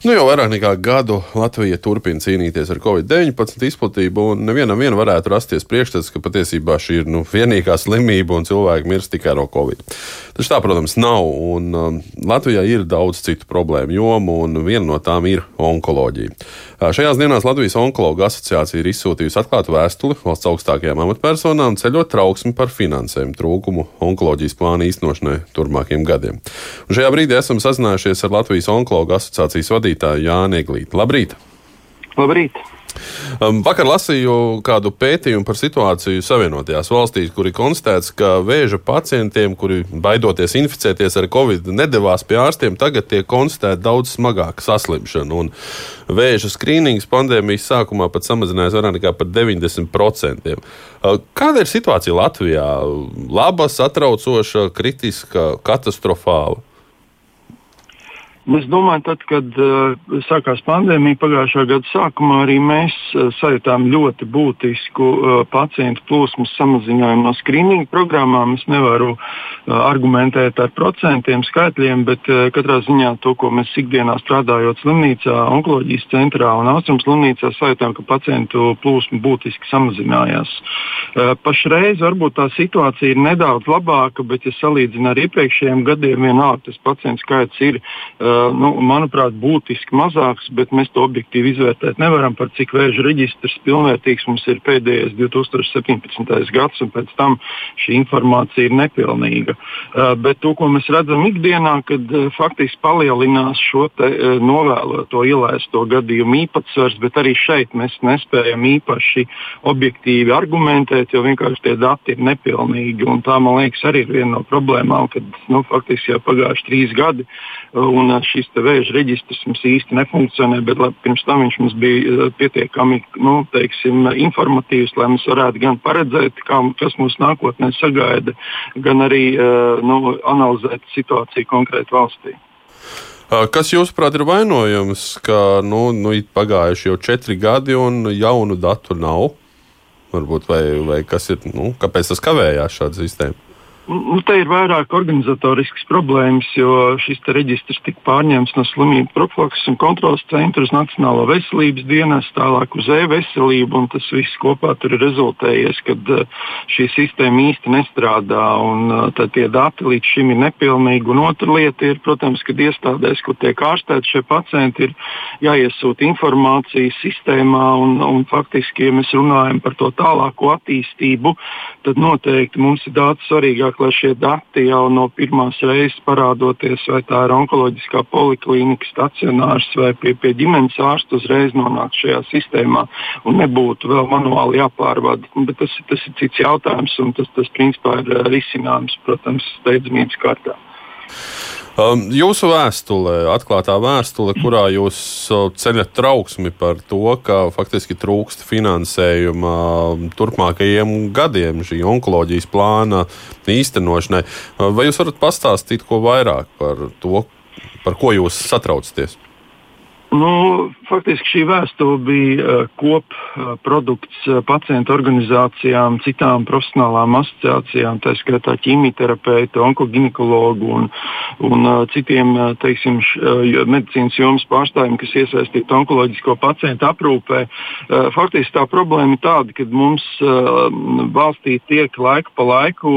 Nu, jau vairāk nekā gadu Latvija turpina cīnīties ar covid-19 izplatību, un nevienam vien varētu rasties priekšstats, ka patiesībā šī ir nu, vienīgā slimība un cilvēki mirst tikai no covid. Taču tā, protams, nav. Un, um, Latvijā ir daudz citu problēmu jomu, un viena no tām ir onkoloģija. Šajās dienās Latvijas Onkologu asociācija ir izsūtījusi atklātu vēstuli valsts augstākajām amatpersonām, ceļot trauksmi par finansējumu trūkumu onkoloģijas plāna īstenošanai turpmākiem gadiem. Un šajā brīdī esam sazinājušies ar Latvijas Onkologu asociācijas vadītāju Jāni Eglīti. Labrīt! Labrīt! Um, vakar lasīju kādu pētījumu par situāciju Savienotajās valstīs, kur ir konstatēts, ka vēža pacientiem, kuri baidoties inficēties ar covid, nedavās pie ārstiem, tagad tiek konstatēta daudz smagāka saslimšana. Un vēža skrīnings pandēmijas sākumā pat samazinājās vairāk nekā par 90%. Uh, kāda ir situācija Latvijā? Laba, satraucoša, kritiska, katastrofāla? Es domāju, tad, kad uh, sākās pandēmija pagājušā gada sākumā, arī mēs uh, sajūtām ļoti būtisku uh, pacientu plūsmas samazinājumu no skrīninga programmām. Es nevaru argumentēt ar procentiem, skaitļiem, bet katrā ziņā to, ko mēs ikdienā strādājot slimnīcā, onkoloģijas centrā un austrums slimnīcā, sajūtām, ka pacientu plūsma būtiski samazinājās. Pašreiz varbūt tā situācija ir nedaudz labāka, bet, ja salīdzinām ar iepriekšējiem gadiem, vienalga tas pacientu skaits ir. Uh, nu, manuprāt, būtiski mazāks, bet mēs to objektīvi izvērtēt nevaram. Par cik vēža reģistrs pilnvērtīgs mums ir pēdējais 2017. gads, un pēc tam šī informācija ir nepilnīga. Bet to, ko mēs redzam ikdienā, kad faktiski palielinās šo novēloto ielaisto gadījumu īpatsvars, bet arī šeit mēs nespējam īpaši objektīvi argumentēt, jo vienkārši tie dati ir nepilnīgi. Tā, man liekas, arī ir viena no problēmām, kad nu, faktiski jau pagājuši trīs gadi. Un šis vēža reģistrs mums īsti nefunkcionē, bet lai, pirms tam viņš mums bija eh, pietiekami nu, teiksim, informatīvs, lai mēs varētu gan paredzēt, kā, kas mūs nākotnē sagaida, gan arī eh, nu, analizēt situāciju konkrēti valstī. Kas jūsuprāt ir vainojams, ka nu, nu, pagājuši jau četri gadi un jaunu datu nav? Varbūt, vai, vai kas ir, nu, kāpēc tas kavējās šāda sistēma? Nu, te ir vairāk organizatoriskas problēmas, jo šis reģistrs tika pārņemts no slimību profilakses un kontrolas centra uz Nacionālo veselības dienas, tālāk uz e-veselību. Tas viss kopā ir rezultējies, ka uh, šī sistēma īsti nestrādā un uh, tie dati līdz šim ir nepilnīgi. Un otra lieta ir, protams, kad iestādēs, kur tiek ārstēti šie pacienti, ir jāiesūta informācija sistēmā. Un, un faktiski, ja mēs runājam par to tālāko attīstību, tad noteikti mums ir daudz svarīgāk lai šie dati jau no pirmās reizes parādoties, vai tā ir onkoloģiskā poliklinika, stacionārs vai pie, pie ģimenes ārsta, uzreiz nonāktu šajā sistēmā un nebūtu vēl manuāli jāpārvada. Bet tas, tas ir cits jautājums, un tas, tas principā ir eh, risināms, protams, steidzamības kārtā. Um, jūsu vēstule, atklātā vēstule, kurā jūs ceļat trauksmi par to, ka faktiski trūkst finansējuma um, turpmākajiem gadiem šī onkoloģijas plāna īstenošanai. Uh, vai jūs varat pastāstīt ko vairāk par to, par ko jūs satraucaties? Nu, faktiski šī vēstule bija uh, kopprodukts uh, pacientu organizācijām, citām profesionālām asociācijām, tā skaitā ķīmijterapeitu, onkoginekologu un, un citiem teiksim, medicīnas jomas pārstāvjiem, kas iesaistīti onkoloģisko pacientu aprūpē. Faktiski tā problēma ir tāda, ka mums valstī tiek laiku pa laiku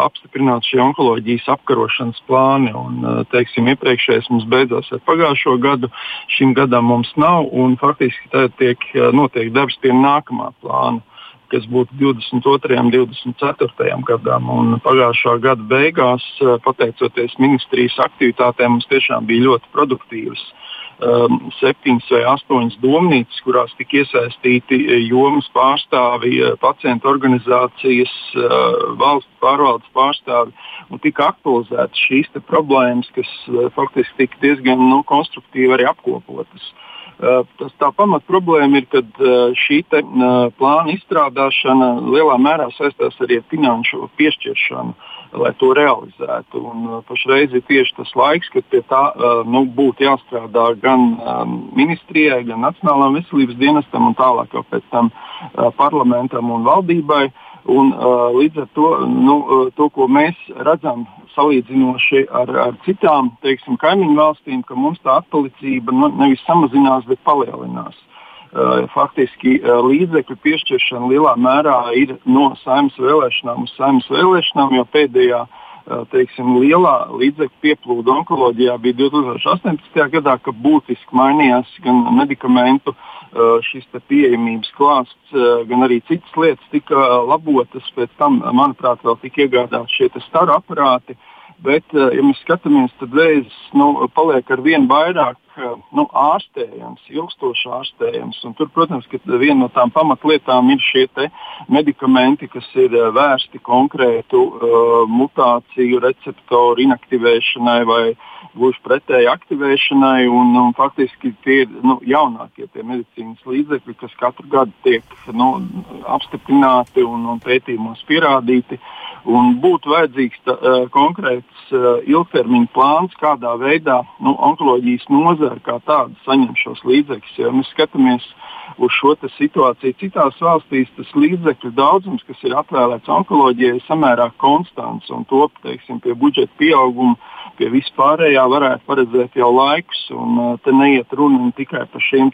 apstiprināts šie onkoloģijas apkarošanas plāni. Un, teiksim, iepriekšējais mums beidzās ar pagājušo gadu šim gadam mums nav. Faktiski tiek noteikti darbs pie nākamā plāna kas būtu 22. un 24. gadam. Un pagājušā gada beigās, pateicoties ministrijas aktivitātēm, mums tiešām bija ļoti produktīvas. Um, septiņas vai astoņas domnīcas, kurās tika iesaistīti jomas pārstāvi, pacientu organizācijas, valsts pārvaldes pārstāvi. Un tika aktualizētas šīs problēmas, kas faktiski tika diezgan nu, konstruktīvi arī apkopotas. Uh, tas tā pamat problēma ir, ka uh, šī te, uh, plāna izstrādāšana lielā mērā saistās arī ar finanšu piešķiršanu lai to realizētu. Un, uh, pašreiz ir tieši tas laiks, kad pie tā uh, nu, būtu jāstrādā gan um, ministrijai, gan Nacionālajām veselības dienestam un tālāk jau pēc tam uh, parlamentam un valdībai. Un, uh, līdz ar to, nu, to, ko mēs redzam salīdzinoši ar, ar citām teiksim, kaimiņu valstīm, ka mums tā atpalicība nu, nevis samazinās, bet palielinās. Uh, faktiski uh, līdzekļu piešķiršana lielā mērā ir no saimnes vēlēšanām uz saimnes vēlēšanām, jo pēdējā uh, teiksim, lielā līdzekļu pieplūda onkoloģijā bija 2018. gadā, kad būtiski mainījās gan medikamentu šis pieejamības klāsts, gan arī citas lietas tika labotas. Pēc tam, manuprāt, vēl tika iegādāti šie staru aparāti. Bet, ja mēs skatāmies, tad vēzis nu, paliek ar vien vairāk nu, ārstējams, ilgstoši ārstējams. Un tur, protams, viena no tām pamatlietām ir šie medikamenti, kas ir eh, vērsti konkrētu uh, mutāciju receptoru inaktivēšanai vai gluži pretēji aktivēšanai. Un, un, faktiski tie ir nu, jaunākie tie medicīnas līdzekļi, kas katru gadu tiek nu, apstiprināti un, un pētījumos pierādīti. Un būtu vajadzīgs tā, uh, konkrēts uh, ilgtermiņa plāns, kādā veidā nu, onkoloģijas nozara kā tāda saņem šos līdzekļus. Ja mēs skatāmies uz šo situāciju citās valstīs, tas līdzekļu daudzums, kas ir atvēlēts onkoloģijai, ir samērā konstants un top teiksim, pie budžeta pieauguma pie vispārējā varētu paredzēt jau laikus. Un, uh, te neiet runa tikai par šiem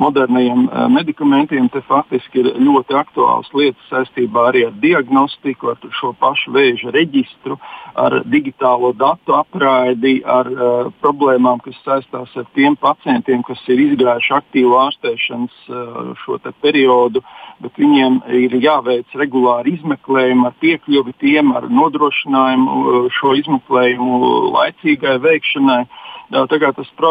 moderniem medikamentiem, te faktiski ir ļoti aktuāls lietas saistībā arī ar diagnostiku, ar šo pašu vēža reģistru, ar digitālo datu apraidi, ar uh, problēmām, kas saistās ar tiem pacientiem, kas ir izgājuši aktīvu ārstēšanas uh, periodu, bet viņiem ir jāveic regulāri izmeklējumi ar piekļuvi tiem, ar nodrošinājumu uh, šo izmeklējumu laicīgai veikšanai. Kā tas pro,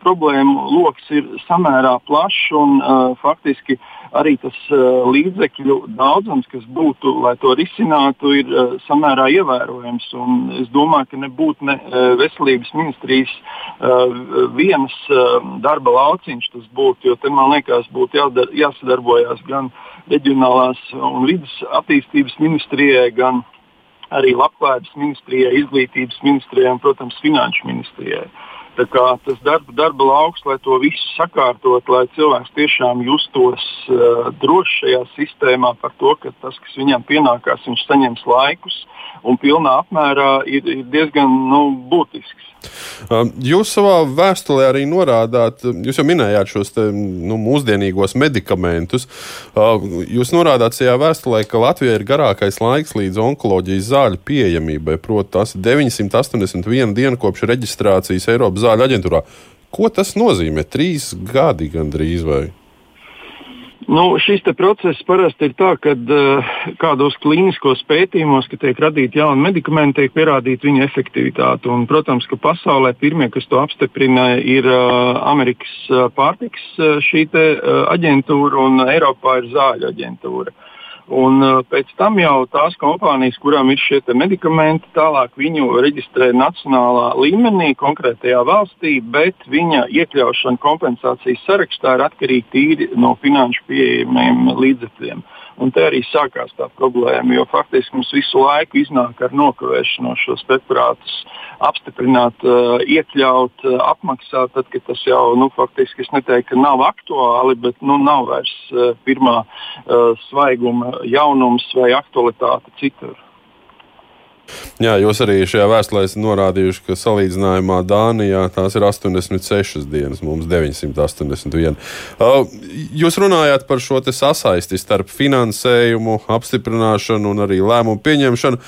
problēmu lokus ir samērā plašs un faktiski arī tas līdzekļu daudzums, kas būtu, lai to risinātu, ir samērā ievērojams. Un es domāju, ka nebūtu ne veselības ministrijas vienas darba lauciņš tas būtu, jo te man liekas būtu jādar, jāsadarbojas gan reģionālās un vidas attīstības ministrijai, gan arī Labklājības ministrijai, izglītības ministrijai un, protams, finanšu ministrijai. Kā tas darba, darba lauks, lai to visu sakārtot, lai cilvēks tiešām justos uh, droši šajā sistēmā par to, ka tas, kas viņam pienākās, viņš saņems laikus un pilnā apmērā, ir, ir diezgan nu, būtisks. Um, jūs savā vēstulē arī norādāt, jūs jau minējāt šos te, nu, mūsdienīgos medikamentus. Uh, jūs norādāt šajā vēstulē, ka Latvijā ir garākais laiks līdz onkoloģijas zāļu pieejamībai, proti, tas 981 diena kopš reģistrācijas Eiropas zāļu aģentūrā. Ko tas nozīmē? Trīs gadi gandrīz vai? Nu, šis process parasti ir tā, ka uh, kādos klīniskos pētījumos, kad tiek radīti jauni medikamenti, tiek pierādīta viņa efektivitāte. Un, protams, ka pasaulē pirmie, kas to apstiprina, ir uh, Amerikas uh, pārtiks uh, šī te, uh, aģentūra un Eiropā ir zāļu aģentūra. Un uh, pēc tam jau tās kompānijas, kurām ir šie medikamenti, tālāk viņu reģistrē nacionālā līmenī, konkrētajā valstī, bet viņa iekļaušana kompensācijas sarakstā ir atkarīga tīri no finanšu pieejamiem līdzekļiem. Un te arī sākās tā problēma, jo faktiski mums visu laiku iznāk ar nokavēšanos šos preparātus apstiprināt, uh, iekļaut, uh, apmaksāt, tad, kad tas jau nu, faktiski neteiktu, ka nav aktuāli, bet nu, nav vairs uh, pirmā svaiguma jaunums vai aktualitāte citur. Jā, jūs arī šajā vēstulē esat norādījuši, ka salīdzinājumā Dānijā tās ir 86 dienas, mums 981. Jūs runājāt par šo sasaisti starp finansējumu, apstiprināšanu un arī lēmumu pieņemšanu.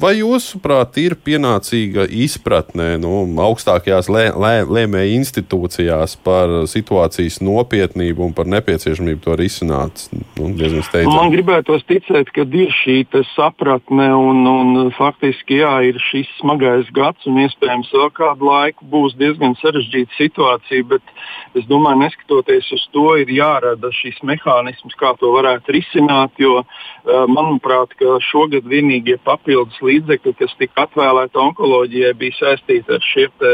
Vai jūsuprāt, ir pienācīga izpratne nu, augstākajās lē, lē, lēmēju institūcijās par situācijas nopietnību un par nepieciešamību to risināt? Nu, Man gribētos ticēt, ka ir šī sapratne un, un faktiski jā, ir šis smagais gads un iespējams vēl kādu laiku būs diezgan sarežģīta situācija, bet es domāju, neskatoties uz to, ir jārada šis mehānisms, kā to varētu risināt, jo manuprāt, šogad vienīgie papildus līdzekļi, kas tika atvēlēti onkoloģijai, bija saistīti ar šiem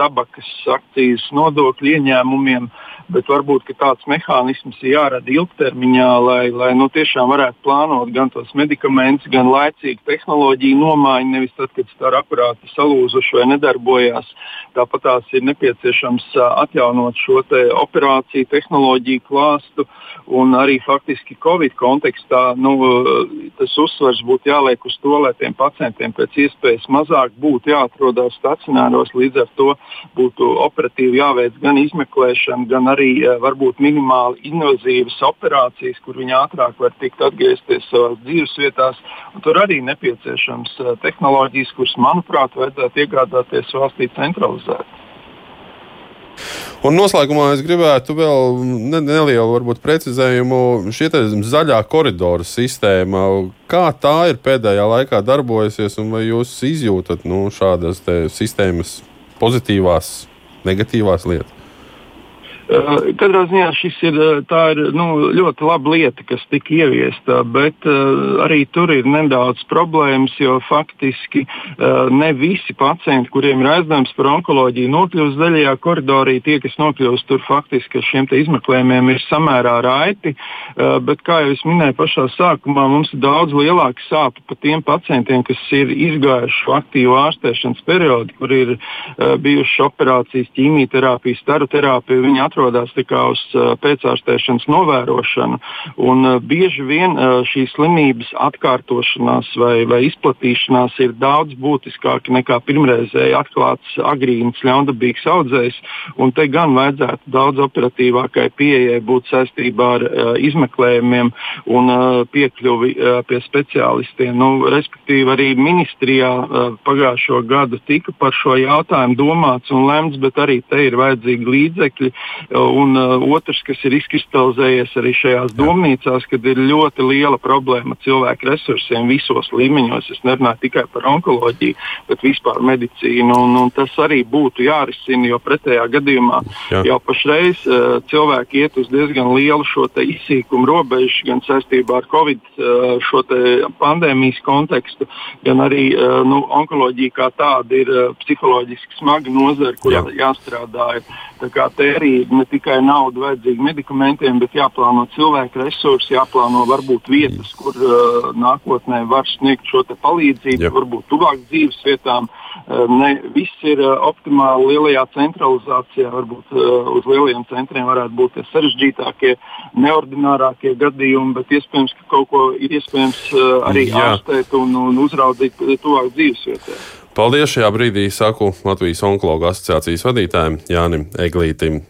tabakas akcijas nodokļu ieņēmumiem. Bet varbūt tāds mehānisms ir jārada ilgtermiņā, lai, lai nu, tiešām varētu plānot gan tos medikamentus, gan laicīgu tehnoloģiju nomaiņu, nevis tad, kad stāra aparāti salūzuši vai nedarbojās. Tāpat tās ir nepieciešams atjaunot šo te operāciju tehnoloģiju klāstu. Un arī faktiski Covid kontekstā nu, tas uzsvers būtu jāliek uz to, lai tiem pacientiem pēc iespējas mazāk būtu jāatrodas stacionāros. Līdz ar to būtu operatīvi jāveic gan izmeklēšana, gan arī varbūt minimāli invazīvas operācijas, kur viņi ātrāk var tikt atgriezties savās dzīves vietās. Tur arī nepieciešams tehnoloģijas, kuras, manuprāt, vajadzētu iegādāties valstī centralizēti. Un noslēgumā es gribētu vēl ne, nelielu varbūt, precizējumu. Šī zaļā koridora sistēma, kā tā ir pēdējā laikā darbojusies, un vai jūs izjūtat nu, šādas sistēmas pozitīvās, negatīvās lietas? Eh, katrā ziņā šis ir, eh, ir nu, ļoti laba lieta, kas tika ieviesta, bet uh, arī tur ir nedaudz problēmas, jo faktiski uh, ne visi pacienti, kuriem ir aizdevums par onkoloģiju, nokļūst zaļajā koridorī. Tie, kas nokļūst tur, faktiski ar šiem izmeklējumiem ir samērā raiti. Uh, bet, kā jau es minēju pašā sākumā, mums ir daudz lielāka sāpe par tiem pacientiem, kas ir izgājuši aktīvu ārstēšanas periodu, kur ir bijušas operācijas, ķīmijterapija, staroterapija atrodas uz pēcārstēšanas novērošanu. Un, bieži vien šīs slimības atkārtošanās vai, vai izplatīšanās ir daudz būtiskāka nekā pirmreizēji atklāts agrīns ļaundabīgs audzējs. Te gan vajadzētu daudz operatīvākai pieejai būt saistībā ar izmeklējumiem un piekļuvi pie speciālistiem. Nu, respektīvi, arī ministrijā pagājušo gadu tika par šo jautājumu domāts un lemts, bet arī te ir vajadzīgi līdzekļi, Un uh, otrs, kas ir izkristalizējies arī šajās domnīcās, kad ir ļoti liela problēma cilvēku resursiem visos līmeņos. Es nerunāju tikai par onkoloģiju, bet vispār medicīnu. Un, un tas arī būtu jārisina, jo pretējā gadījumā Jā. jau pašreiz uh, cilvēki iet uz diezgan lielu šo izsīkumu robežu, gan saistībā ar Covid uh, šo pandēmijas kontekstu, gan arī uh, nu, onkoloģija kā tāda ir uh, psiholoģiski smaga nozara, kurā Jā. jāstrādā. Tā kā te arī ne tikai nauda vajadzīga medikamentiem, bet jāplāno cilvēku resursi, jāplāno varbūt vietas, kur uh, nākotnē var sniegt šo palīdzību, Jā. varbūt tuvāk dzīves vietām. Uh, ne viss ir uh, optimāli lielajā centralizācijā, varbūt uh, uz lielajiem centriem varētu būt tie sarežģītākie, neordinārākie gadījumi, bet iespējams, ka kaut ko ir iespējams uh, arī Jā. ārstēt un, un uzraudzīt tuvāk dzīves vietām. Paldies šajā brīdī, saku Latvijas onkologu asociācijas vadītājiem Jānim Eglītim.